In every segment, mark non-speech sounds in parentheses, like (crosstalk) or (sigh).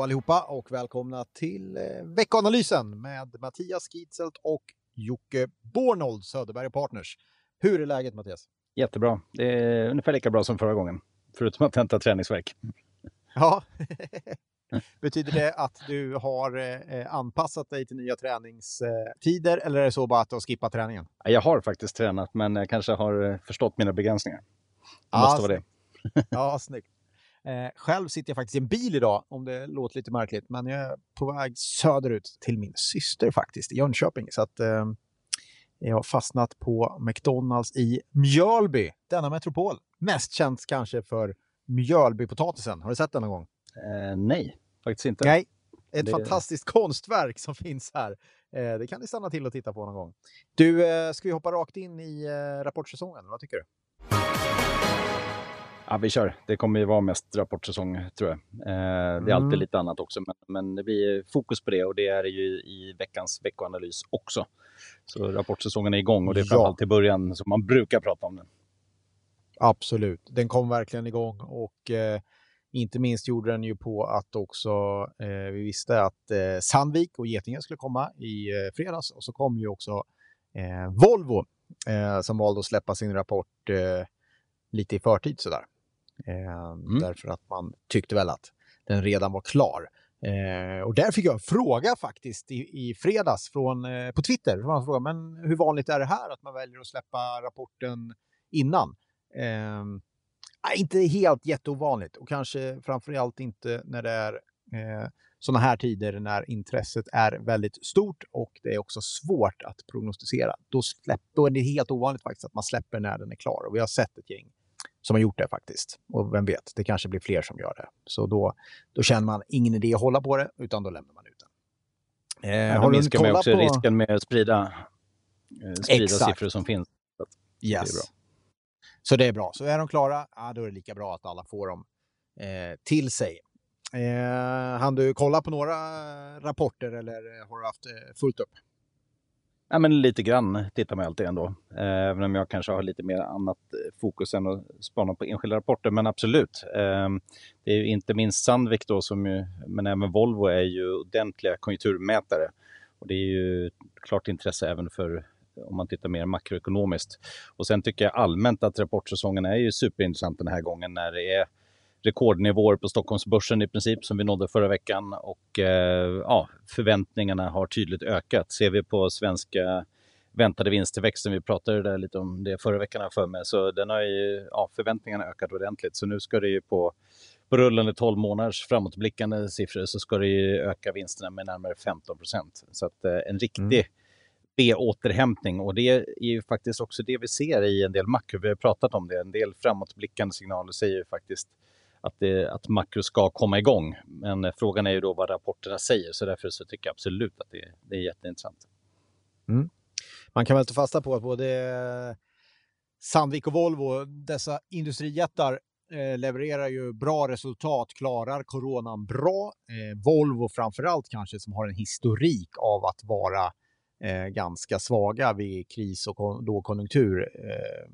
Hallå allihopa och välkomna till eh, veckoanalysen med Mattias Gitzelt och Jocke Bornold, Söderberg Partners. Hur är läget Mattias? Jättebra. Det är ungefär lika bra som förra gången, förutom att hämta träningsverk. Ja, (laughs) betyder det att du har eh, anpassat dig till nya träningstider eller är det så bara att du har skippat träningen? Jag har faktiskt tränat, men jag kanske har eh, förstått mina begränsningar. Det måste vara det. Ja, snyggt. Eh, själv sitter jag faktiskt i en bil idag, om det låter lite märkligt, men jag är på väg söderut till min syster faktiskt, i Jönköping. Så att eh, jag har fastnat på McDonalds i Mjölby, denna metropol. Mest känt kanske för Mjölbypotatisen. Har du sett den någon gång? Eh, nej, faktiskt inte. Nej. Ett Det- fantastiskt konstverk som (laughs) finns här. Eh, det kan ni stanna till och titta på någon gång. Du, eh, ska vi hoppa rakt in i eh, rapportsäsongen? Vad tycker du? Ja, vi kör. Det kommer ju vara mest rapportsäsong, tror jag. Eh, det är Mm. alltid lite annat också, men, men det blir fokus på det och det är ju i veckans veckoanalys också. Så rapportsäsongen är igång och det är Ja. framförallt i början som man brukar prata om den. Absolut, den kom verkligen igång och eh, inte minst gjorde den ju på att också eh, vi visste att eh, Sandvik och Getinge skulle komma i eh, fredags och så kom ju också eh, Volvo eh, som valde att släppa sin rapport lite i förtid sådär. Eh, Därför att man tyckte väl att den redan var klar. Eh, och där fick jag en fråga faktiskt i, i fredags från, eh, på Twitter. Man frågade, men hur vanligt är det här att man väljer att släppa rapporten innan? Eh, inte helt jätteovanligt och kanske framförallt inte när det är eh, sådana här tider när intresset är väldigt stort och det är också svårt att prognostisera. Då, släpp, då är det helt ovanligt faktiskt att man släpper när den är klar och vi har sett ett gäng som har gjort det faktiskt. Och vem vet, det kanske blir fler som gör det. Så då, då känner man ingen idé att hålla på det utan då lämnar man ut den. Eh, Ja, har minskar man också på... risken med att sprida, eh, sprida Exakt. siffror som finns. Yes. Det. Så det är bra. Så är de klara, ja, då är det lika bra att alla får dem eh, till sig. Eh, hann du kolla på några rapporter eller har du haft eh, fullt upp? Ja, men lite grann tittar man alltid ändå. Eh, Även om jag kanske har lite mer annat eh, fokus än att spana på enskilda rapporter. Men absolut. Eh, Det är ju inte minst Sandvik då, som ju, men även Volvo är ju ordentliga konjunkturmätare. Och det är ju klart intresse även för om man tittar mer makroekonomiskt. Och sen tycker jag allmänt att rapportsäsongen är ju superintressant den här gången när det är rekordnivåer på Stockholmsbörsen i princip som vi nådde förra veckan och eh, ja, förväntningarna har tydligt ökat. Ser vi på svenska väntade vinsttillväxten, vi pratade där lite om det förra veckan för mig, så den har ju, ja, förväntningarna ökat ordentligt. Så nu ska det ju på, på rullande 12 månaders framåtblickande siffror så ska det ju öka vinsterna med närmare 15 procent. Så att eh, en riktig B-återhämtning och det är ju faktiskt också det vi ser i en del makro. Vi har pratat om det, en del framåtblickande signaler säger ju faktiskt att, det, att makro ska komma igång. Men eh, frågan är ju då vad rapporterna säger, så därför så tycker jag absolut att det, det är jätteintressant. Mm. Man kan väl ta fasta på att både eh, Sandvik och Volvo, dessa industrijättar, eh, levererar ju bra resultat, klarar coronan bra. Eh, Volvo framförallt kanske som har en historik av att vara eh, ganska svaga vid kris och lågkonjunktur eh,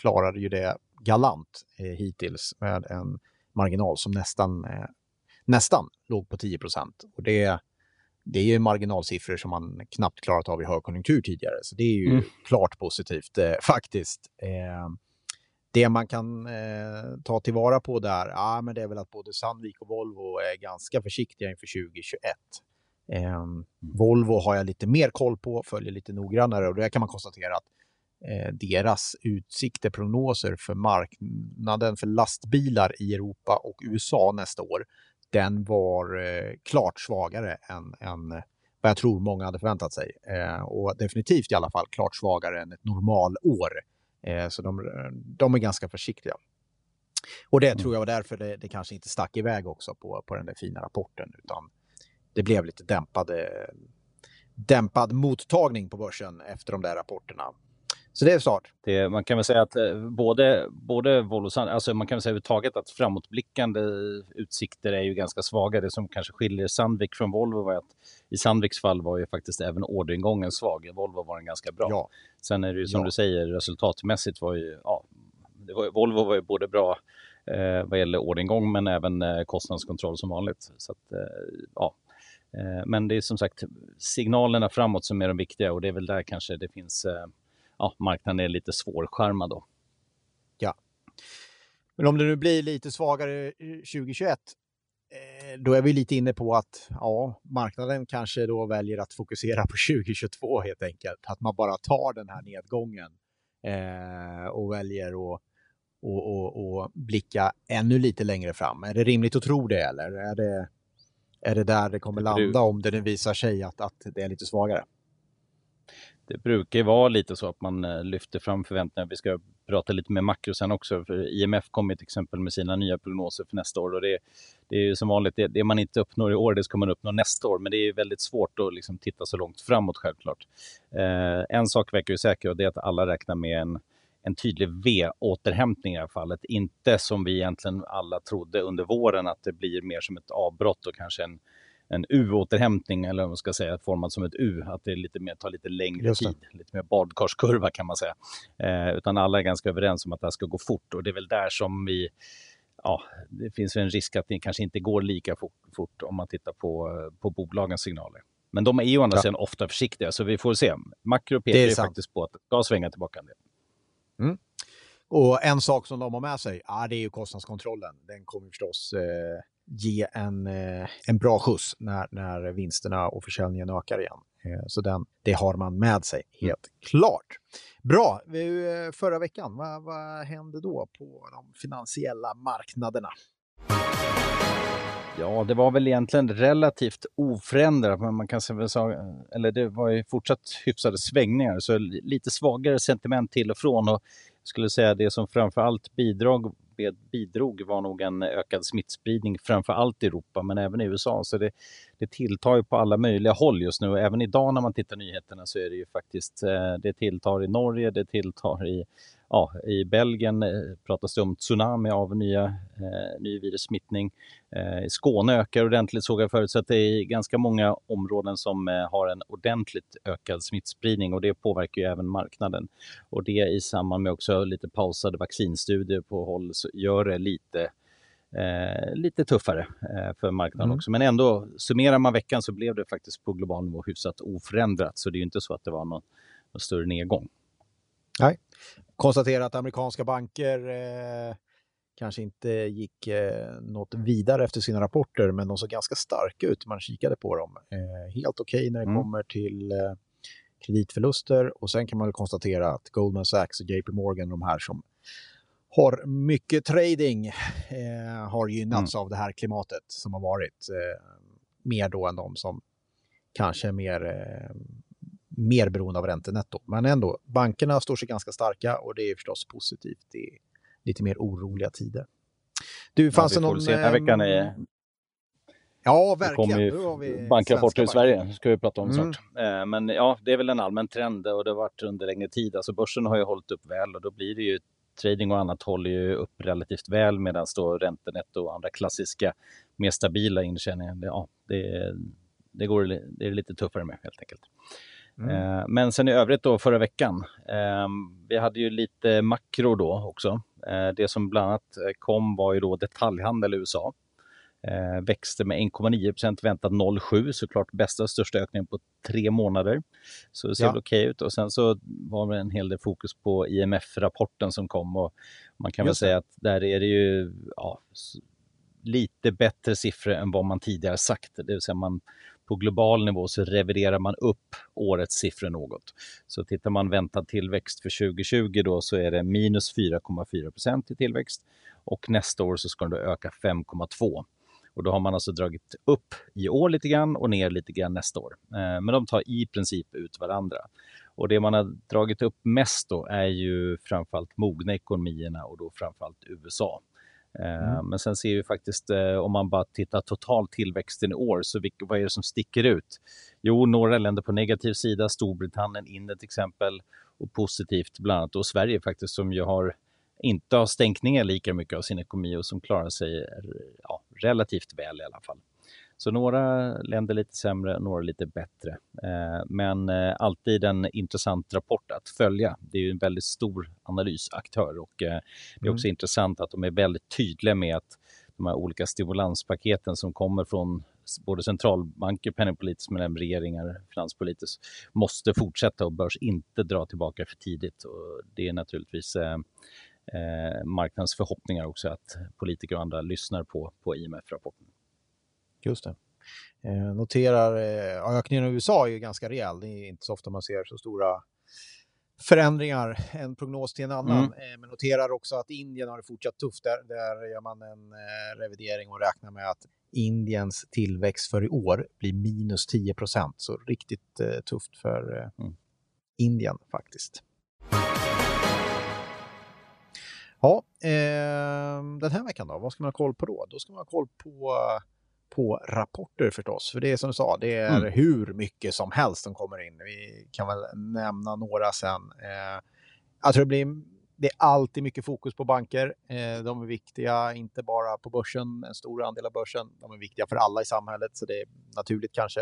klarade ju det galant eh, hittills med en marginal som nästan, eh, nästan låg på 10 procent. Och det, det är ju marginalsiffror som man knappt klarat av i högkonjunktur tidigare, så det är ju Mm. klart positivt eh, faktiskt. Eh, det man kan eh, ta tillvara på där, ja, men det är väl att både Sandvik och Volvo är ganska försiktiga inför 2021. Eh, Volvo har jag lite mer koll på, följer lite noggrannare och där kan man konstatera att deras utsikter, prognoser för marknaden för lastbilar i Europa och USA nästa år, den var eh, klart svagare än, än vad jag tror många hade förväntat sig. Eh, och definitivt i alla fall klart svagare än ett normalår. Eh, så de, de är ganska försiktiga. Och det tror jag var därför det, det kanske inte stack iväg också på, på den där fina rapporten, utan det blev lite dämpade, dämpad mottagning på börsen efter de där rapporterna. Så det är snart. Det, man kan väl säga att eh, både, både Volvo alltså man kan väl säga överhuvudtaget att framåtblickande utsikter är ju ganska svaga. Det som kanske skiljer Sandvik från Volvo var att i Sandviks fall var ju faktiskt även orderingången svag. Volvo var den ganska bra. Ja. Sen är det ju som Ja. du säger, resultatmässigt var ju, ja, var, Volvo var ju både bra eh, vad gäller orderingång men även eh, kostnadskontroll som vanligt. Så att, eh, ja. Eh, men det är som sagt signalerna framåt som är de viktiga och det är väl där kanske det finns, eh, ja, marknaden är lite svårskärmad då. Ja. Men om det nu blir lite svagare 2021, eh, då är vi lite inne på att ja, marknaden kanske då väljer att fokusera på 2022 helt enkelt. Att man bara tar den här nedgången eh, och väljer att och, och, och blicka ännu lite längre fram. Är det rimligt att tro det eller är det, är det där det kommer landa om det nu visar sig att, att det är lite svagare? Det brukar ju vara lite så att man eh, lyfter fram förväntningar. Vi ska prata lite med makro sen också. För IMF kommer till exempel med sina nya prognoser för nästa år. Och det, det är ju som vanligt, det, det, man inte uppnår i år, det ska man uppnå nästa år. Men det är väldigt svårt att liksom titta så långt framåt självklart. Eh, en sak verkar ju säker och det är att alla räknar med en en tydlig V-återhämtning i det här fallet. Inte som vi egentligen alla trodde under våren att det blir mer som ett avbrott och kanske en, en U-återhämtning eller vad man ska säga formad som ett U. Att det lite mer, tar lite längre tid, lite mer badkarskurva kan man säga. Eh, utan alla är ganska överens om att det här ska gå fort och det är väl där som vi Ja, det finns en risk att det kanske inte går lika fort, fort om man tittar på, på bolagens signaler. Men de är ju å andra ja. sidan ofta försiktiga, så vi får se. Makro pekar ju faktiskt på att det ska svänga tillbaka en del. Mm. Och en sak som de har med sig, ja, det är ju kostnadskontrollen. Den kommer förstås eh, ge en, eh, en bra skjuts när, när vinsterna och försäljningen ökar igen. Eh, så den, det har man med sig, helt mm. klart. Bra, eh, förra veckan, vad, vad hände då på de finansiella marknaderna? Ja, det var väl egentligen relativt oförändrat, men man kan säga, eller det var ju fortsatt hyfsade svängningar, så lite svagare sentiment till och från. Och skulle säga det som framför allt bidrog, bidrog var nog en ökad smittspridning, framför allt i Europa, men även i USA. Så det, det tilltar ju på alla möjliga håll just nu. Och även idag när man tittar nyheterna så är det ju faktiskt, eh, det tilltar i Norge, det tilltar i ja, i Belgien eh, pratas det om tsunami av nya, eh, ny virussmittning. Eh, Skåne ökar ordentligt såg jag förut, så att det är ganska många områden som eh, har en ordentligt ökad smittspridning och det påverkar ju även marknaden. Och det i samband med också lite pausade vaccinstudier på håll så gör det lite Eh, lite tuffare eh, för marknaden mm. också. Men ändå, summerar man veckan så blev det faktiskt på global nivå hyfsat oförändrat. Så det är inte så att det var någon, någon större nedgång. Nej, konstatera att amerikanska banker eh, kanske inte gick eh, något vidare efter sina rapporter, men de såg ganska starka ut man kikade på dem. Eh, helt okej okay när det mm. kommer till eh, kreditförluster och sen kan man konstatera att Goldman Sachs och JP Morgan, de här som har mycket trading, eh, har gynnats mm. av det här klimatet som har varit. Eh, mer då än de som kanske är mer eh, mer beroende av räntenetto. Men ändå, bankerna står sig ganska starka och det är förstås positivt i lite mer oroliga tider. Du, fanns ja, det någon... Se den här veckan är... Ja, verkligen. Det kommer ju bankrapporter i Sverige, ska vi prata om mm. snart. Eh, men ja, det är väl en allmän trend och det har varit under längre tid. Alltså börsen har ju hållit upp väl och då blir det ju trading och annat håller ju upp relativt väl medan då räntenetto och andra klassiska mer stabila intjäningar, ja, det, det, går, det är lite tuffare med helt enkelt. Mm. Eh, men sen i övrigt då förra veckan, ehm, vi hade ju lite makro då också. Eh, det som bland annat eh, kom var ju då detaljhandel i USA. Växte med 1,9 procent, väntat 0,7 såklart bästa största ökningen på tre månader. Så det ser ja. okej ut och sen så var det en hel del fokus på IMF-rapporten som kom och man kan Just väl säga att där är det ju ja, lite bättre siffror än vad man tidigare sagt. Det vill säga man på global nivå så reviderar man upp årets siffror något. Så tittar man väntad tillväxt för 2020 då så är det minus 4,4 procent i tillväxt och nästa år så ska den öka 5,2. Och då har man alltså dragit upp i år lite grann och ner lite grann nästa år. Eh, men de tar i princip ut varandra. Och det man har dragit upp mest då är ju framförallt mogna ekonomierna och då framförallt USA. Eh, mm. Men sen ser vi faktiskt, eh, om man bara tittar total tillväxten i år, så vilka, vad är det som sticker ut? Jo, några länder på negativ sida, Storbritannien inne till exempel, och positivt bland annat då Sverige faktiskt som ju har inte har stängt ner lika mycket av sin ekonomi och som klarar sig ja, relativt väl i alla fall. Så några länder lite sämre, några lite bättre. Eh, men eh, alltid en intressant rapport att följa. Det är ju en väldigt stor analysaktör och det är också mm. intressant att de är väldigt tydliga med att de här olika stimulanspaketen som kommer från både centralbanker, penningpolitiskt men även regeringar, finanspolitiskt, måste fortsätta och börs inte dra tillbaka för tidigt. Och det är naturligtvis eh, marknadens förhoppningar också att politiker och andra lyssnar på, på IMF-rapporten. Just det. Eh, noterar, eh, ökningen i USA är ju ganska rejäl. Det är inte så ofta man ser så stora förändringar, en prognos till en annan. Mm. Eh, men noterar också att Indien har det fortsatt tufft. Där, där gör man en eh, revidering och räknar med att Indiens tillväxt för i år blir minus 10 procent. Så riktigt eh, tufft för eh, mm. Indien faktiskt. Ja, eh, den här veckan då, vad ska man ha koll på då? Då ska man ha koll på, på rapporter förstås. För det är som du sa, det är mm. hur mycket som helst som kommer in. Vi kan väl nämna några sen. Eh, jag tror det blir det är alltid mycket fokus på banker. Eh, de är viktiga, inte bara på börsen, en stor andel av börsen. De är viktiga för alla i samhället, så det är naturligt kanske.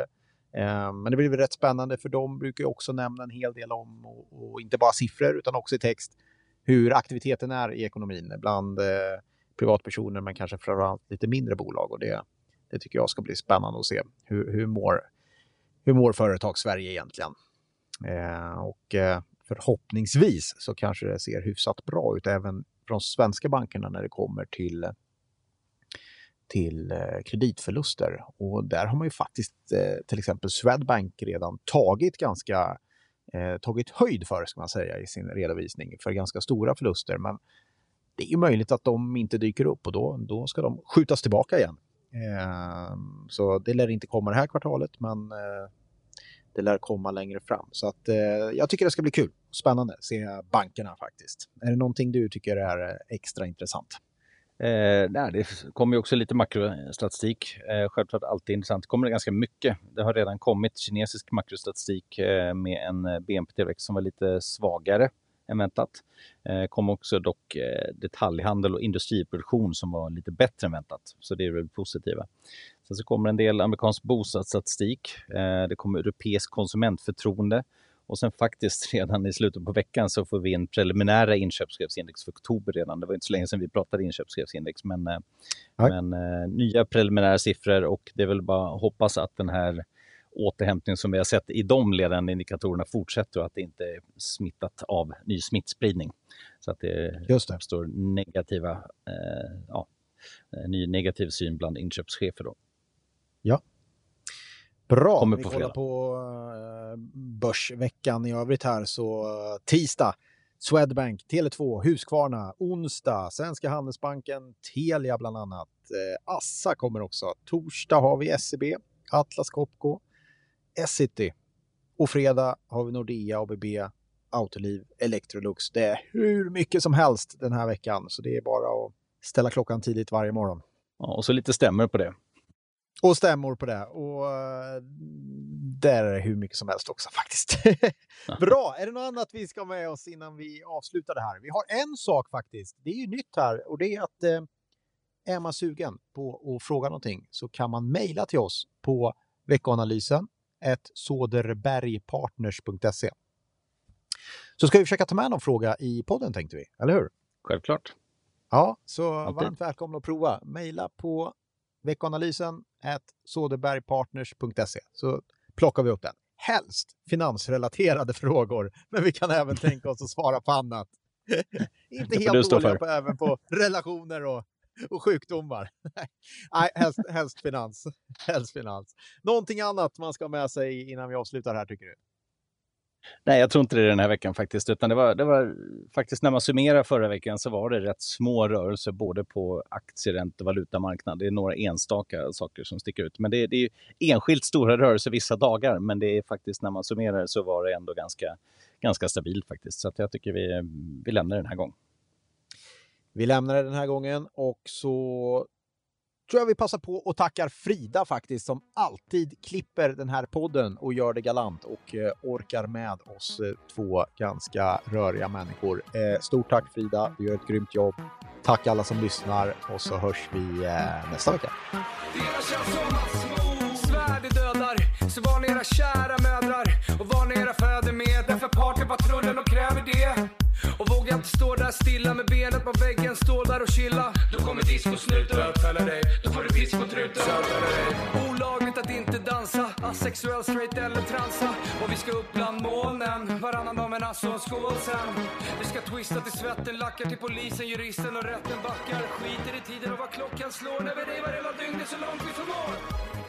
Eh, men det blir rätt spännande, för de brukar också nämna en hel del om, och, och inte bara siffror, utan också i text, hur aktiviteten är i ekonomin bland eh, privatpersoner, men kanske framförallt lite mindre bolag. Och det, det tycker jag ska bli spännande att se. Hur, hur, mår, hur mår företag Sverige egentligen? Eh, och eh, förhoppningsvis så kanske det ser hyfsat bra ut även från svenska bankerna när det kommer till till eh, kreditförluster. Och där har man ju faktiskt eh, till exempel Swedbank redan tagit ganska eh, tagit höjd för, ska man säga, i sin redovisning för ganska stora förluster. Men det är ju möjligt att de inte dyker upp och då, då ska de skjutas tillbaka igen. Eh, så det lär inte komma det här kvartalet, men eh, det lär komma längre fram. Så att, eh, jag tycker det ska bli kul. och Spännande att se bankerna faktiskt. Är det någonting du tycker är eh, extra intressant? Eh, nej, det kommer ju också lite makrostatistik. Eh, självklart alltid intressant. Det kommer ganska mycket. Det har redan kommit kinesisk makrostatistik eh, med en eh, BNP-tillväxt som var lite svagare än väntat. Eh, kom också dock eh, detaljhandel och industriproduktion som var lite bättre än väntat. Så det är väl positiva. Sen så kommer en del amerikansk bostadsstatistik. Eh, det kommer europeisk konsumentförtroende. Och sen faktiskt (laughs) redan i slutet på veckan så får vi en preliminära inköpschefsindex för oktober redan. Det var inte så länge sedan vi pratade inköpschefsindex, men, eh, men eh, nya preliminära siffror och det är väl bara hoppas att den här återhämtning som vi har sett i de ledande indikatorerna fortsätter och att det inte är smittat av ny smittspridning. Så att det, Just det. uppstår negativa, eh, ja, ny negativ syn bland inköpschefer. Då. Ja. Bra, Kommer vi kollar på uh, börsveckan i övrigt här så uh, tisdag Swedbank, Tele2, Husqvarna, onsdag, Svenska Handelsbanken, Telia bland annat. Eh, Assa kommer också. Torsdag har vi SEB, Atlas Copco, Essity. Och fredag har vi Nordea, ABB, Autoliv, Electrolux. Det är hur mycket som helst den här veckan, så det är bara att ställa klockan tidigt varje morgon. Ja, och så lite stämmer på det. Och stämmor på det. Och uh, där är det hur mycket som helst också faktiskt. (laughs) Bra! Är det något annat vi ska med oss innan vi avslutar det här? Vi har en sak faktiskt. Det är ju nytt här och det är att uh, är man sugen på att fråga någonting så kan man mejla till oss på veckoanalysen soderbergpartners.se. Så ska vi försöka ta med någon fråga i podden tänkte vi, eller hur? Självklart. Ja, så Alltid. varmt välkomna att prova. Mejla på veckoanalysen soderbergpartners.se så plockar vi upp den. Helst finansrelaterade (laughs) frågor, men vi kan även tänka oss att svara på annat. (laughs) Inte helt dåliga på, även på relationer och och sjukdomar. (laughs) Nej, helst, helst, finans. helst finans. Någonting annat man ska ha med sig innan vi avslutar här tycker du? Nej, jag tror inte det den här veckan faktiskt, utan det var, det var faktiskt när man summerar förra veckan så var det rätt små rörelser både på aktieränte och valutamarknad. Det är några enstaka saker som sticker ut, men det, det är enskilt stora rörelser vissa dagar, men det är faktiskt när man summerar så var det ändå ganska, ganska stabilt faktiskt. Så jag tycker vi, vi lämnar den här gången. Vi lämnar det den här gången och så tror jag vi passar på och tackar Frida faktiskt som alltid klipper den här podden och gör det galant och eh, orkar med oss eh, två ganska röriga människor. Eh, stort tack Frida, du gör ett grymt jobb. Tack alla som lyssnar och så hörs vi eh, nästa vecka. Svärd dödar, så var ni era kära mödrar och var ni era fäder med. Därför partypatrullen och kräver det. Och våga inte stå där stilla med benet på väggen, stå där och chilla. Då kommer discosnuten bötfälla dig, asexuell, straight eller transa. Och vi ska upp bland molnen, varannan dag med Nasse och en skål sen. Vi ska twista till svetten, lackar till polisen, juristen och rätten backar. Skiter i tiden och vad klockan slår när vi revar hela dygnet så långt vi förmår.